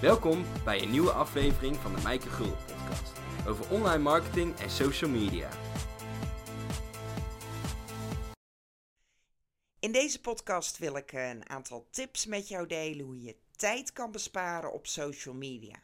Welkom bij een nieuwe aflevering van de Mijke Gul podcast over online marketing en social media. In deze podcast wil ik een aantal tips met jou delen hoe je tijd kan besparen op social media.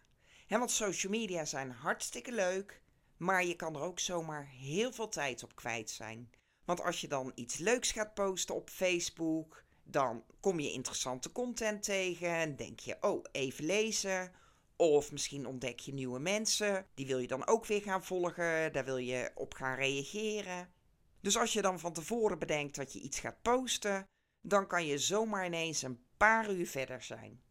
want social media zijn hartstikke leuk, maar je kan er ook zomaar heel veel tijd op kwijt zijn. Want als je dan iets leuks gaat posten op Facebook, dan kom je interessante content tegen en denk je, oh, even lezen. Of misschien ontdek je nieuwe mensen, die wil je dan ook weer gaan volgen, daar wil je op gaan reageren. Dus als je dan van tevoren bedenkt dat je iets gaat posten, dan kan je zomaar ineens een paar uur verder zijn.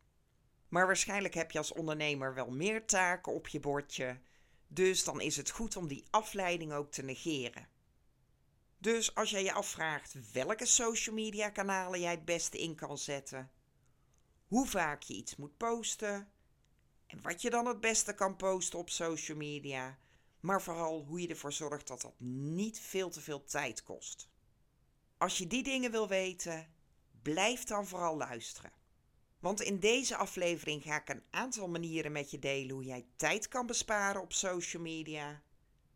Maar waarschijnlijk heb je als ondernemer wel meer taken op je bordje, dus dan is het goed om die afleiding ook te negeren. Dus als jij je afvraagt welke social media kanalen jij het beste in kan zetten, hoe vaak je iets moet posten en wat je dan het beste kan posten op social media, maar vooral hoe je ervoor zorgt dat dat niet veel te veel tijd kost. Als je die dingen wil weten, blijf dan vooral luisteren. Want in deze aflevering ga ik een aantal manieren met je delen hoe jij tijd kan besparen op social media.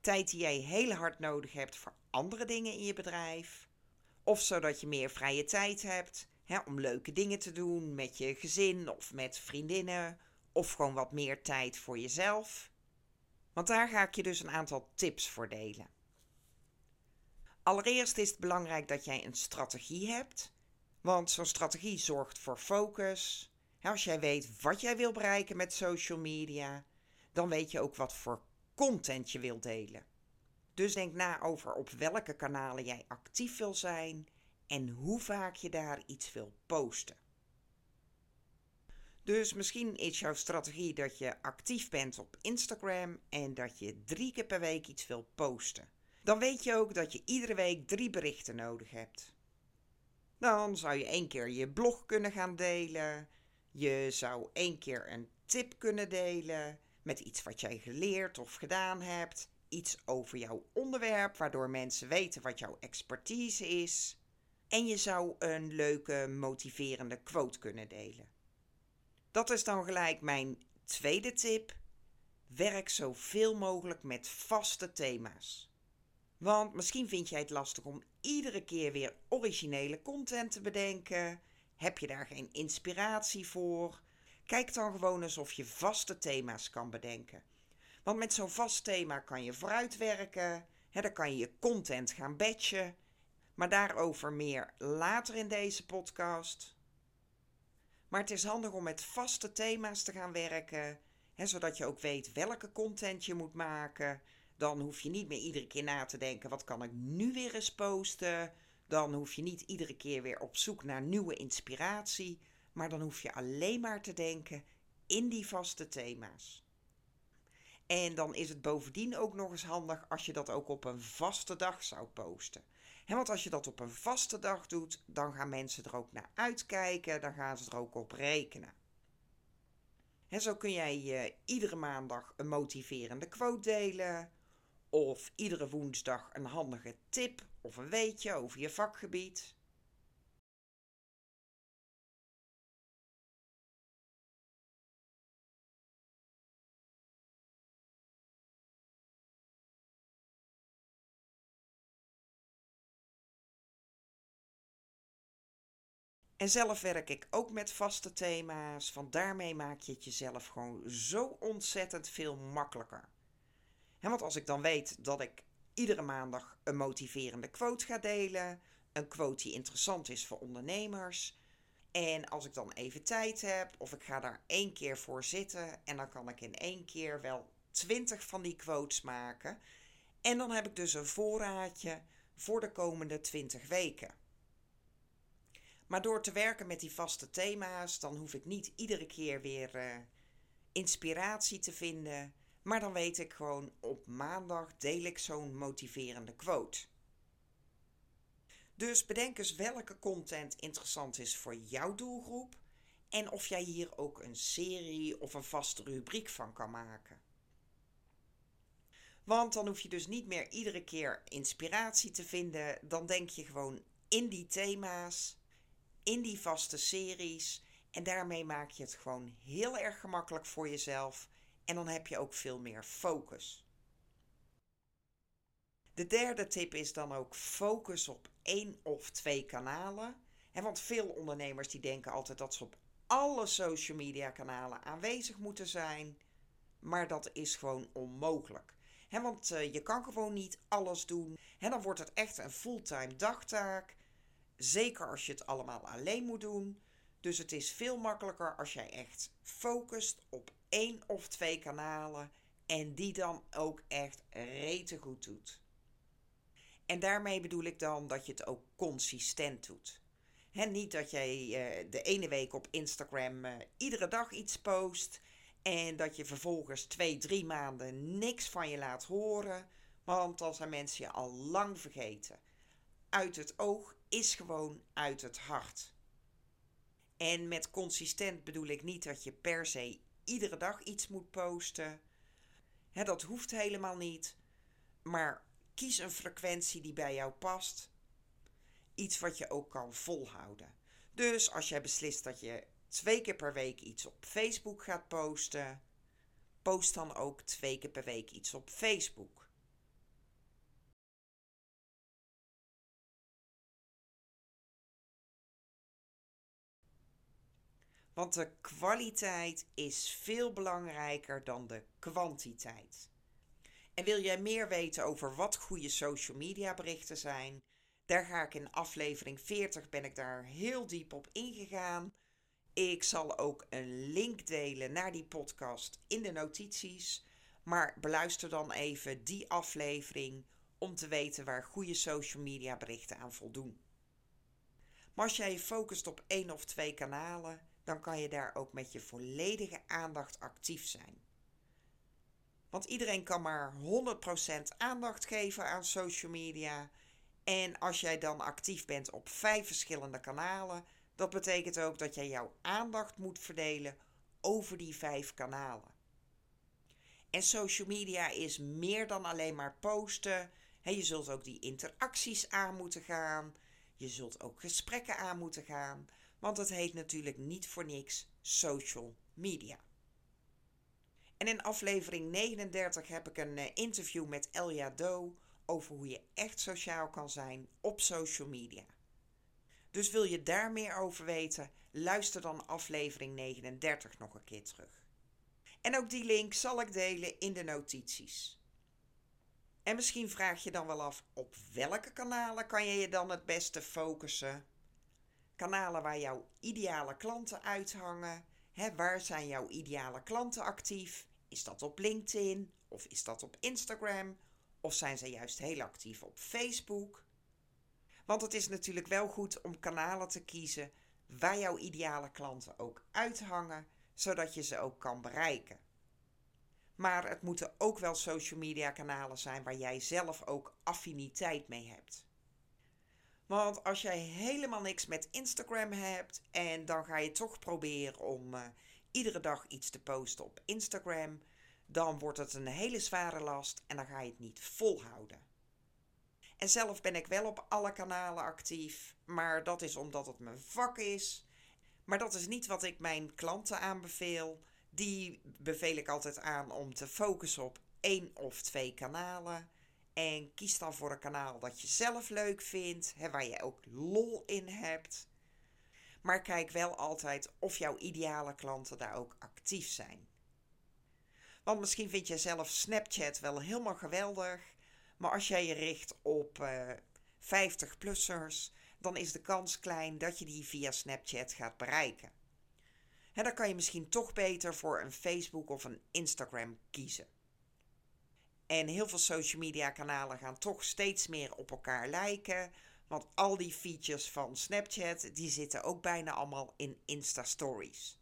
Tijd die jij heel hard nodig hebt voor andere dingen in je bedrijf. Of zodat je meer vrije tijd hebt hè, om leuke dingen te doen met je gezin of met vriendinnen. Of gewoon wat meer tijd voor jezelf. Want daar ga ik je dus een aantal tips voor delen. Allereerst is het belangrijk dat jij een strategie hebt. Want zo'n strategie zorgt voor focus. Als jij weet wat jij wil bereiken met social media, dan weet je ook wat voor content je wilt delen. Dus denk na over op welke kanalen jij actief wil zijn en hoe vaak je daar iets wil posten. Dus misschien is jouw strategie dat je actief bent op Instagram en dat je drie keer per week iets wil posten. Dan weet je ook dat je iedere week drie berichten nodig hebt. Dan zou je één keer je blog kunnen gaan delen. Je zou één keer een tip kunnen delen met iets wat jij geleerd of gedaan hebt iets over jouw onderwerp, waardoor mensen weten wat jouw expertise is. En je zou een leuke, motiverende quote kunnen delen. Dat is dan gelijk mijn tweede tip. Werk zoveel mogelijk met vaste thema's. Want misschien vind jij het lastig om iedere keer weer originele content te bedenken. Heb je daar geen inspiratie voor? Kijk dan gewoon eens of je vaste thema's kan bedenken. Want met zo'n vast thema kan je vooruitwerken. Hè, dan kan je je content gaan batchen. Maar daarover meer later in deze podcast. Maar het is handig om met vaste thema's te gaan werken. Hè, zodat je ook weet welke content je moet maken. Dan hoef je niet meer iedere keer na te denken: wat kan ik nu weer eens posten? Dan hoef je niet iedere keer weer op zoek naar nieuwe inspiratie. Maar dan hoef je alleen maar te denken in die vaste thema's. En dan is het bovendien ook nog eens handig als je dat ook op een vaste dag zou posten. want als je dat op een vaste dag doet, dan gaan mensen er ook naar uitkijken, dan gaan ze er ook op rekenen. En zo kun jij uh, iedere maandag een motiverende quote delen, of iedere woensdag een handige tip of een weetje over je vakgebied. En zelf werk ik ook met vaste thema's, van daarmee maak je het jezelf gewoon zo ontzettend veel makkelijker. want als ik dan weet dat ik iedere maandag een motiverende quote ga delen, een quote die interessant is voor ondernemers, en als ik dan even tijd heb, of ik ga daar één keer voor zitten, en dan kan ik in één keer wel twintig van die quotes maken. En dan heb ik dus een voorraadje voor de komende 20 weken. Maar door te werken met die vaste thema's, dan hoef ik niet iedere keer weer uh, inspiratie te vinden. Maar dan weet ik gewoon, op maandag deel ik zo'n motiverende quote. Dus bedenk eens welke content interessant is voor jouw doelgroep en of jij hier ook een serie of een vaste rubriek van kan maken. Want dan hoef je dus niet meer iedere keer inspiratie te vinden, dan denk je gewoon in die thema's in die vaste series En daarmee maak je het gewoon heel erg gemakkelijk voor jezelf en dan heb je ook veel meer focus. De derde tip is dan ook focus op één of twee kanalen. want veel ondernemers die denken altijd dat ze op alle social media kanalen aanwezig moeten zijn. Maar dat is gewoon onmogelijk. want uh, je kan gewoon niet alles doen. He, dan wordt het echt een fulltime dagtaak. Zeker als je het allemaal alleen moet doen. Dus het is veel makkelijker als jij echt focust op één of twee kanalen en die dan ook echt rete goed doet. En daarmee bedoel ik dan dat je het ook consistent doet. He, niet dat jij uh, de ene week op Instagram uh, iedere dag iets post en dat je vervolgens twee, drie maanden niks van je laat horen, want dan zijn mensen je al lang vergeten. Uit het oog is gewoon uit het hart. En met consistent bedoel ik niet dat je per se iedere dag iets moet posten. dat hoeft helemaal niet. Maar kies een frequentie die bij jou past. Iets wat je ook kan volhouden. Dus als jij beslist dat je twee keer per week iets op Facebook gaat posten, post dan ook twee keer per week iets op Facebook. Want de kwaliteit is veel belangrijker dan de kwantiteit. En wil jij meer weten over wat goede social media berichten zijn? Daar ga ik in aflevering 40 ben ik daar heel diep op ingegaan. Ik zal ook een link delen naar die podcast in de notities. Maar beluister dan even die aflevering om te weten waar goede social media berichten aan voldoen. Maar als jij je focust op één of twee kanalen, dan kan je daar ook met je volledige aandacht actief zijn. Want iedereen kan maar 100% aandacht geven aan social media. En als jij dan actief bent op vijf verschillende kanalen, dat betekent ook dat jij jouw aandacht moet verdelen over die vijf kanalen. En social media is meer dan alleen maar posten. je zult ook die interacties aan moeten gaan. Je zult ook gesprekken aan moeten gaan. Want het heet natuurlijk niet voor niks social media. En in aflevering 39 heb ik een eh, interview met Elja Do over hoe je echt sociaal kan zijn op social media. Dus wil je daar meer over weten, luister dan aflevering 39 nog een keer terug. En ook die link zal ik delen in de notities. En misschien vraag je dan wel af op welke kanalen kan je je dan het beste focussen? Kanalen waar jouw ideale klanten uithangen. Hè, waar zijn jouw ideale klanten actief? Is dat op LinkedIn of is dat op Instagram? Of zijn ze juist heel actief op Facebook? Want het is natuurlijk wel goed om kanalen te kiezen waar jouw ideale klanten ook uithangen, zodat je ze ook kan bereiken. Maar het moeten ook wel social media kanalen zijn waar jij zelf ook affiniteit mee hebt. Want als jij helemaal niks met Instagram hebt en dan ga je toch proberen om uh, iedere dag iets te posten op Instagram, dan wordt het een hele zware last en dan ga je het niet volhouden. En zelf ben ik wel op alle kanalen actief, maar dat is omdat het mijn vak is. Maar dat is niet wat ik mijn klanten aanbeveel. Die beveel ik altijd aan om te focussen op één of twee kanalen. En kies dan voor een kanaal dat je zelf leuk vindt, hè, waar je ook lol in hebt. Maar kijk wel altijd of jouw ideale klanten daar ook actief zijn. Want misschien vind je zelf Snapchat wel helemaal geweldig. Maar als jij je richt op uh, eh, 50-plussers, dan is de kans klein dat je die via Snapchat gaat bereiken. En dan kan je misschien toch beter voor een Facebook of een Instagram kiezen. En heel veel social media kanalen gaan toch steeds meer op elkaar lijken. Want al die features van Snapchat, die zitten ook bijna allemaal in Insta Stories.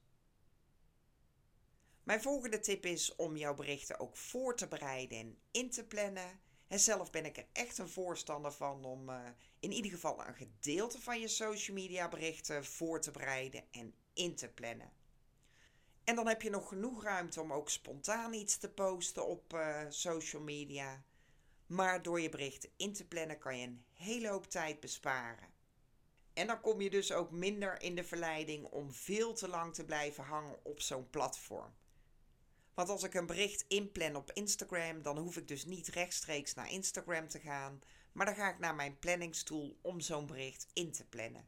Mijn volgende tip is om jouw berichten ook voor te bereiden en in te plannen. En zelf ben ik er echt een voorstander van om uh, in ieder geval een gedeelte van je social media berichten voor te bereiden en in te plannen. En dan heb je nog genoeg ruimte om ook spontaan iets te posten op uh, social media. Maar door je berichten in te plannen kan je een hele hoop tijd besparen. En dan kom je dus ook minder in de verleiding om veel te lang te blijven hangen op zo'n platform. Want als ik een bericht inplan op Instagram, dan hoef ik dus niet rechtstreeks naar Instagram te gaan, maar dan ga ik naar mijn planningstoel om zo'n bericht in te plannen.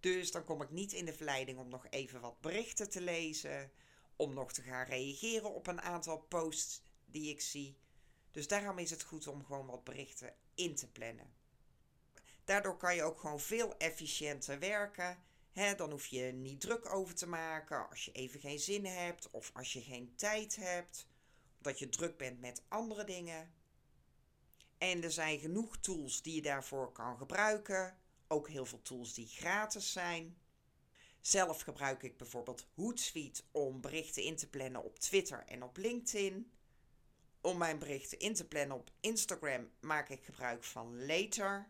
Dus dan kom ik niet in de verleiding om nog even wat berichten te lezen, om nog te gaan reageren op een aantal posts die ik zie. Dus daarom is het goed om gewoon wat berichten in te plannen. Daardoor kan je ook gewoon veel efficiënter werken. Dan hoef je niet druk over te maken als je even geen zin hebt of als je geen tijd hebt, omdat je druk bent met andere dingen. En er zijn genoeg tools die je daarvoor kan gebruiken. Ook heel veel tools die gratis zijn. Zelf gebruik ik bijvoorbeeld Hootsuite om berichten in te plannen op Twitter en op LinkedIn. Om mijn berichten in te plannen op Instagram maak ik gebruik van Later.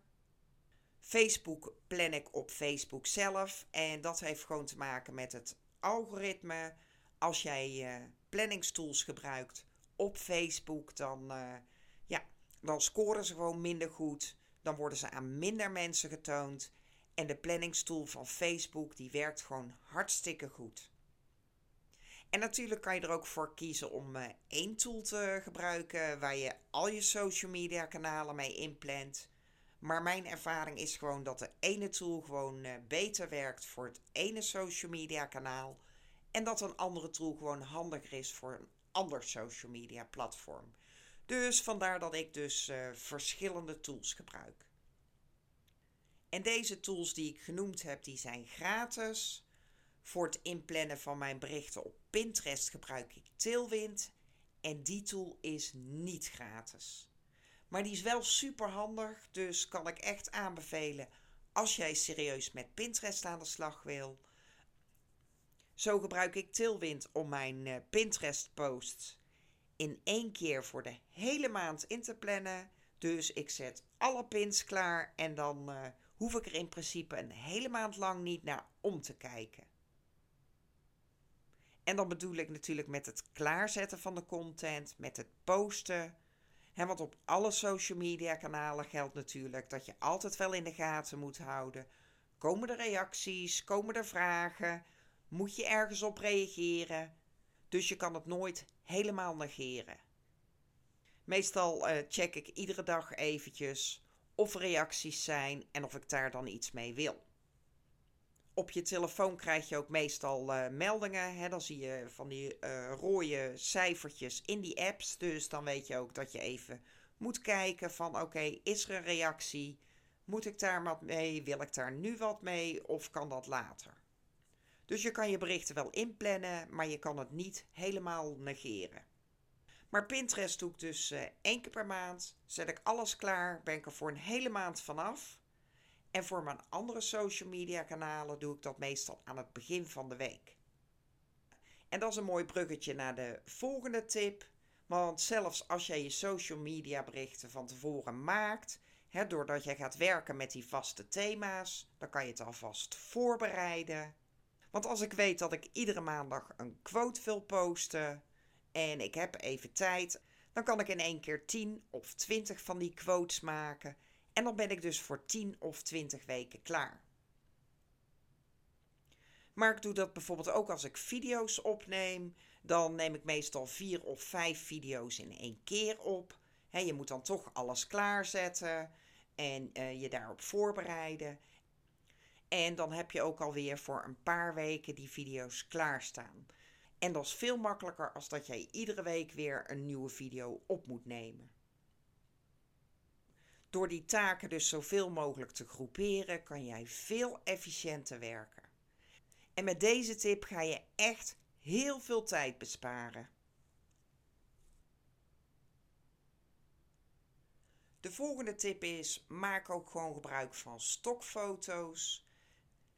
Facebook plan ik op Facebook zelf en dat heeft gewoon te maken met het algoritme. Als jij uh, planningstools gebruikt op Facebook, dan, uh, ja, dan scoren ze gewoon minder goed. Dan worden ze aan minder mensen getoond. En de planningstool van Facebook die werkt gewoon hartstikke goed. En natuurlijk kan je er ook voor kiezen om uh, één tool te gebruiken waar je al je social media kanalen mee inplant. Maar mijn ervaring is gewoon dat de ene tool gewoon uh, beter werkt voor het ene social media kanaal. En dat een andere tool gewoon handiger is voor een ander social media platform. Dus vandaar dat ik dus uh, verschillende tools gebruik. En deze tools die ik genoemd heb, die zijn gratis. Voor het inplannen van mijn berichten op Pinterest gebruik ik Tailwind. En die tool is niet gratis. Maar die is wel super handig, dus kan ik echt aanbevelen als jij serieus met Pinterest aan de slag wil. Zo gebruik ik Tailwind om mijn uh, Pinterest posts in één keer voor de hele maand in te plannen. Dus ik zet alle pins klaar en dan uh, hoef ik er in principe een hele maand lang niet naar om te kijken. En dan bedoel ik natuurlijk met het klaarzetten van de content, met het posten. Want op alle social media kanalen geldt natuurlijk dat je altijd wel in de gaten moet houden. Komen er reacties? Komen er vragen? Moet je ergens op reageren? Dus je kan het nooit helemaal negeren. Meestal uh, check ik iedere dag eventjes of reacties zijn en of ik daar dan iets mee wil. Op je telefoon krijg je ook meestal uh, meldingen. Hè? Dan zie je van die uh, rode cijfertjes in die apps. Dus dan weet je ook dat je even moet kijken van oké, is er een reactie? Moet ik daar wat mee? Wil ik daar nu wat mee? Of kan dat later? Dus je kan je berichten wel inplannen, maar je kan het niet helemaal negeren. Maar Pinterest doe ik dus uh, één keer per maand. Zet ik alles klaar, ben ik er voor een hele maand vanaf. En voor mijn andere social media kanalen doe ik dat meestal aan het begin van de week. En dat is een mooi bruggetje naar de volgende tip. Want zelfs als jij je social media berichten van tevoren maakt, hè, doordat jij gaat werken met die vaste thema's, dan kan je het alvast voorbereiden. Want als ik weet dat ik iedere maandag een quote wil posten en ik heb even tijd, dan kan ik in één keer 10 of 20 van die quotes maken en dan ben ik dus voor 10 of 20 weken klaar. Maar ik doe dat bijvoorbeeld ook als ik video's opneem. Dan neem ik meestal vier of vijf video's in één keer op. je moet dan toch alles klaarzetten en uh, je daarop voorbereiden. En dan heb je ook alweer voor een paar weken die video's klaarstaan. En dat is veel makkelijker als dat jij iedere week weer een nieuwe video op moet nemen. Door die taken dus zoveel mogelijk te groeperen, kan jij veel efficiënter werken. En met deze tip ga je echt heel veel tijd besparen. De volgende tip is: maak ook gewoon gebruik van stokfoto's.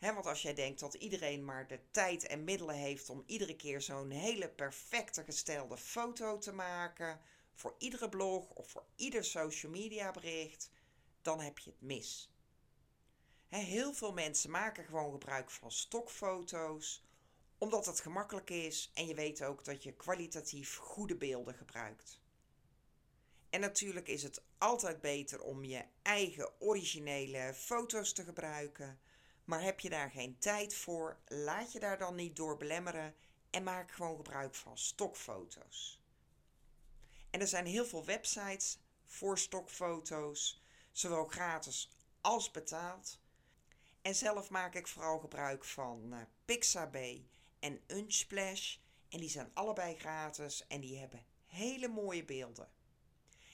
Want als jij denkt dat iedereen maar de tijd en middelen heeft om iedere keer zo'n hele perfecte gestelde foto te maken, voor iedere blog of voor ieder social media bericht, dan heb je het mis. heel veel mensen maken gewoon gebruik van stokfoto's, omdat het gemakkelijk is en je weet ook dat je kwalitatief goede beelden gebruikt. En natuurlijk is het altijd beter om je eigen originele foto's te gebruiken, Maar heb je daar geen tijd voor, laat je daar dan niet door belemmeren en maak gewoon gebruik van stokfoto's. En er zijn heel veel websites voor stokfoto's, zowel gratis als betaald. En zelf maak ik vooral gebruik van uh, Pixabay en Unsplash. En die zijn allebei gratis en die hebben hele mooie beelden.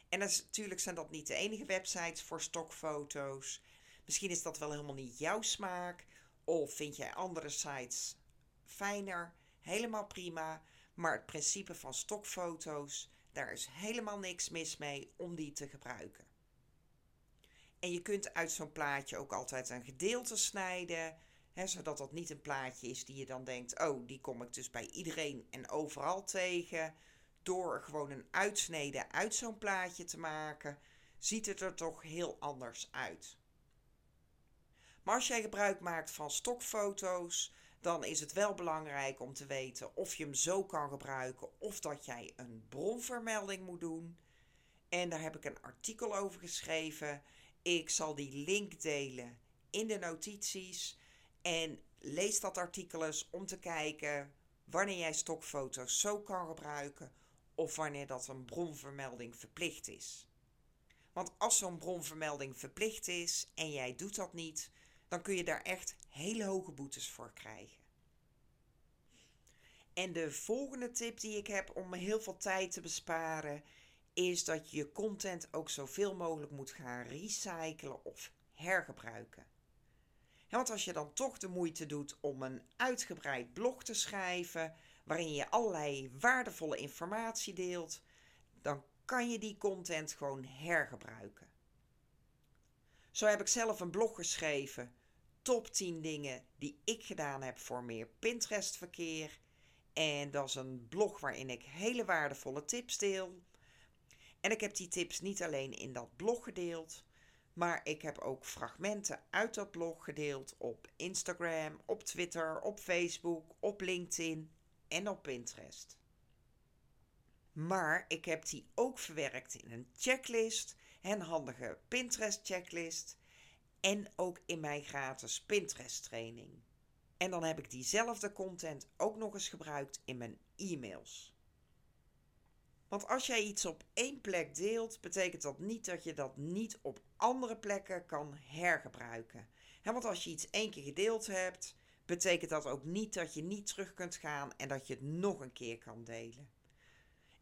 En natuurlijk zijn dat niet de enige websites voor stokfoto's. Misschien is dat wel helemaal niet jouw smaak. Of vind jij andere sites fijner. Helemaal prima. Maar het principe van stokfoto's, daar is helemaal niks mis mee om die te gebruiken. En je kunt uit zo'n plaatje ook altijd een gedeelte snijden. Hè, zodat dat niet een plaatje is die je dan denkt: oh, die kom ik dus bij iedereen en overal tegen. Door gewoon een uitsnede uit zo'n plaatje te maken, ziet het er toch heel anders uit. Maar als jij gebruik maakt van stokfoto's, dan is het wel belangrijk om te weten of je hem zo kan gebruiken of dat jij een bronvermelding moet doen. En daar heb ik een artikel over geschreven. Ik zal die link delen in de notities. En lees dat artikel eens om te kijken wanneer jij stokfoto's zo kan gebruiken of wanneer dat een bronvermelding verplicht is. Want als zo'n bronvermelding verplicht is en jij doet dat niet, dan kun je daar echt hele hoge boetes voor krijgen. En de volgende tip die ik heb om heel veel tijd te besparen, is dat je je content ook zoveel mogelijk moet gaan recyclen of hergebruiken. want als je dan toch de moeite doet om een uitgebreid blog te schrijven, waarin je allerlei waardevolle informatie deelt, dan kan je die content gewoon hergebruiken. Zo heb ik zelf een blog geschreven. Top 10 dingen die ik gedaan heb voor meer Pinterest verkeer. En dat is een blog waarin ik hele waardevolle tips deel. En ik heb die tips niet alleen in dat blog gedeeld, maar ik heb ook fragmenten uit dat blog gedeeld op Instagram, op Twitter, op Facebook, op LinkedIn en op Pinterest. Maar ik heb die ook verwerkt in een checklist, een handige Pinterest checklist en ook in mijn gratis Pinterest training. En dan heb ik diezelfde content ook nog eens gebruikt in mijn e-mails. Want als jij iets op één plek deelt, betekent dat niet dat je dat niet op andere plekken kan hergebruiken. want als je iets één keer gedeeld hebt, betekent dat ook niet dat je niet terug kunt gaan en dat je het nog een keer kan delen.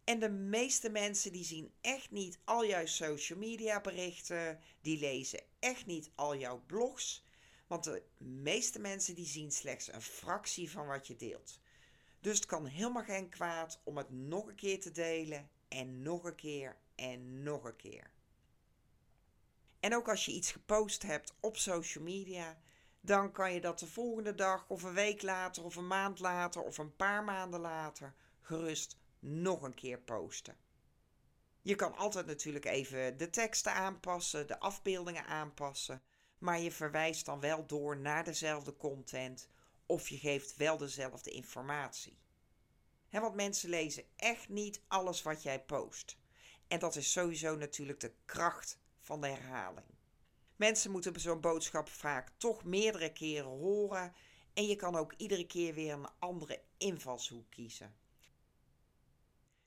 En de meeste mensen die zien echt niet al jouw social media berichten, die lezen echt niet al jouw blogs, want de meeste mensen die zien slechts een fractie van wat je deelt. Dus het kan helemaal geen kwaad om het nog een keer te delen en nog een keer en nog een keer. En ook als je iets gepost hebt op social media, dan kan je dat de volgende dag of een week later of een maand later of een paar maanden later gerust nog een keer posten. Je kan altijd natuurlijk even de teksten aanpassen, de afbeeldingen aanpassen, maar je verwijst dan wel door naar dezelfde content of je geeft wel dezelfde informatie. want mensen lezen echt niet alles wat jij post. En dat is sowieso natuurlijk de kracht van de herhaling. Mensen moeten zo'n boodschap vaak toch meerdere keren horen en je kan ook iedere keer weer een andere invalshoek kiezen.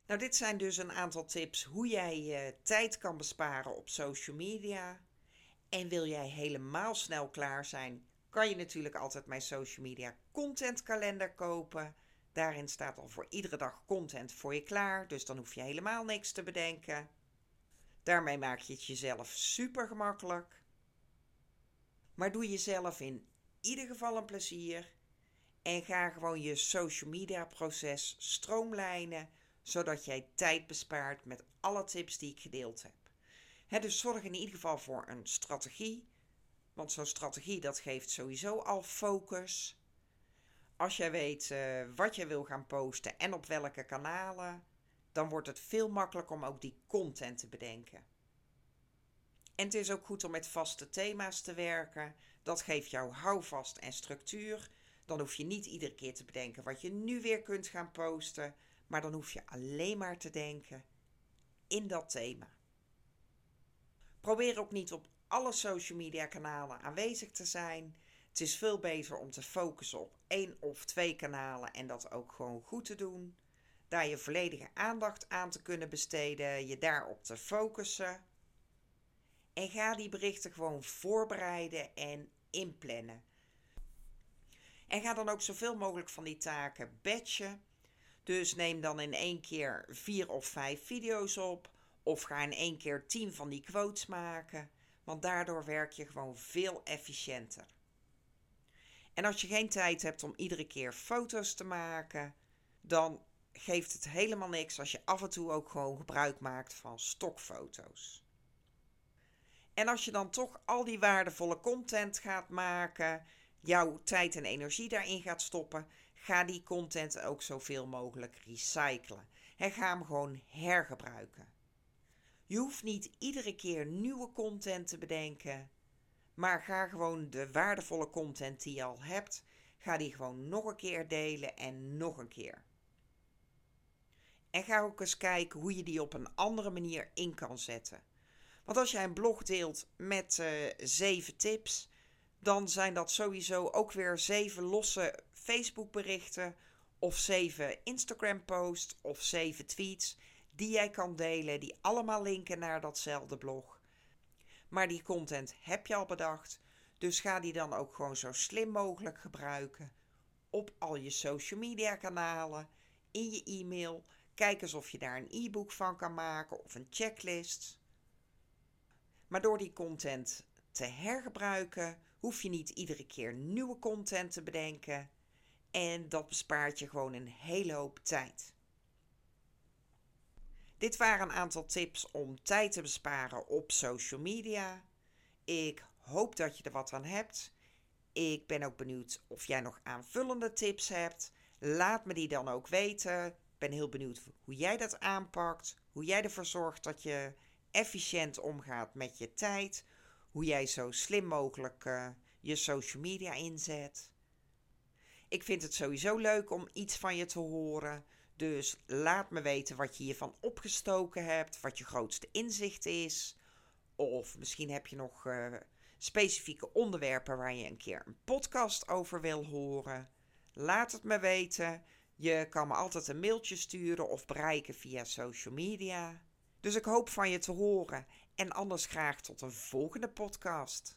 Nou, dit zijn dus een aantal tips hoe jij je tijd kan besparen op social media. En wil jij helemaal snel klaar zijn, kan je natuurlijk altijd mijn social media content kalender kopen. Daarin staat al voor iedere dag content voor je klaar, dus dan hoef je helemaal niks te bedenken. Daarmee maak je het jezelf super gemakkelijk. Maar doe jezelf in ieder geval een plezier en ga gewoon je social media proces stroomlijnen, zodat jij tijd bespaart met alle tips die ik gedeeld heb. dus zorg in ieder geval voor een strategie, want zo'n strategie dat geeft sowieso al focus. Als jij weet uh, wat je wil gaan posten en op welke kanalen, dan wordt het veel makkelijker om ook die content te bedenken. En het is ook goed om met vaste thema's te werken. Dat geeft jou houvast en structuur. Dan hoef je niet iedere keer te bedenken wat je nu weer kunt gaan posten, maar dan hoef je alleen maar te denken in dat thema. Probeer ook niet op alle social media kanalen aanwezig te zijn. Het is veel beter om te focussen op één of twee kanalen en dat ook gewoon goed te doen. Daar je volledige aandacht aan te kunnen besteden, je daarop te focussen. En ga die berichten gewoon voorbereiden en inplannen. En ga dan ook zoveel mogelijk van die taken batchen. Dus neem dan in één keer vier of vijf video's op. Of ga in één keer tien van die quotes maken. Want daardoor werk je gewoon veel efficiënter. En als je geen tijd hebt om iedere keer foto's te maken, dan geeft het helemaal niks als je af en toe ook gewoon gebruik maakt van stokfoto's. En als je dan toch al die waardevolle content gaat maken, jouw tijd en energie daarin gaat stoppen, ga die content ook zoveel mogelijk recyclen. En ga hem gewoon hergebruiken. Je hoeft niet iedere keer nieuwe content te bedenken, maar ga gewoon de waardevolle content die je al hebt, ga die gewoon nog een keer delen en nog een keer. En ga ook eens kijken hoe je die op een andere manier in kan zetten. Want als jij een blog deelt met uh, zeven tips, dan zijn dat sowieso ook weer zeven losse Facebook berichten of zeven Instagram posts of zeven tweets die jij kan delen, die allemaal linken naar datzelfde blog. Maar die content heb je al bedacht, dus ga die dan ook gewoon zo slim mogelijk gebruiken op al je social media kanalen, in je e-mail. Kijk eens of je daar een e-book van kan maken of een checklist. Maar door die content te hergebruiken, hoef je niet iedere keer nieuwe content te bedenken. En dat bespaart je gewoon een hele hoop tijd. Dit waren een aantal tips om tijd te besparen op social media. Ik hoop dat je er wat aan hebt. Ik ben ook benieuwd of jij nog aanvullende tips hebt. Laat me die dan ook weten. Ik ben heel benieuwd hoe jij dat aanpakt. Hoe jij ervoor zorgt dat je efficiënt omgaat met je tijd. Hoe jij zo slim mogelijk uh, je social media inzet. Ik vind het sowieso leuk om iets van je te horen. Dus laat me weten wat je hiervan opgestoken hebt, wat je grootste inzicht is. Of misschien heb je nog uh, specifieke onderwerpen waar je een keer een podcast over wil horen. Laat het me weten. Je kan me altijd een mailtje sturen of bereiken via social media. Dus ik hoop van je te horen en anders graag tot een volgende podcast.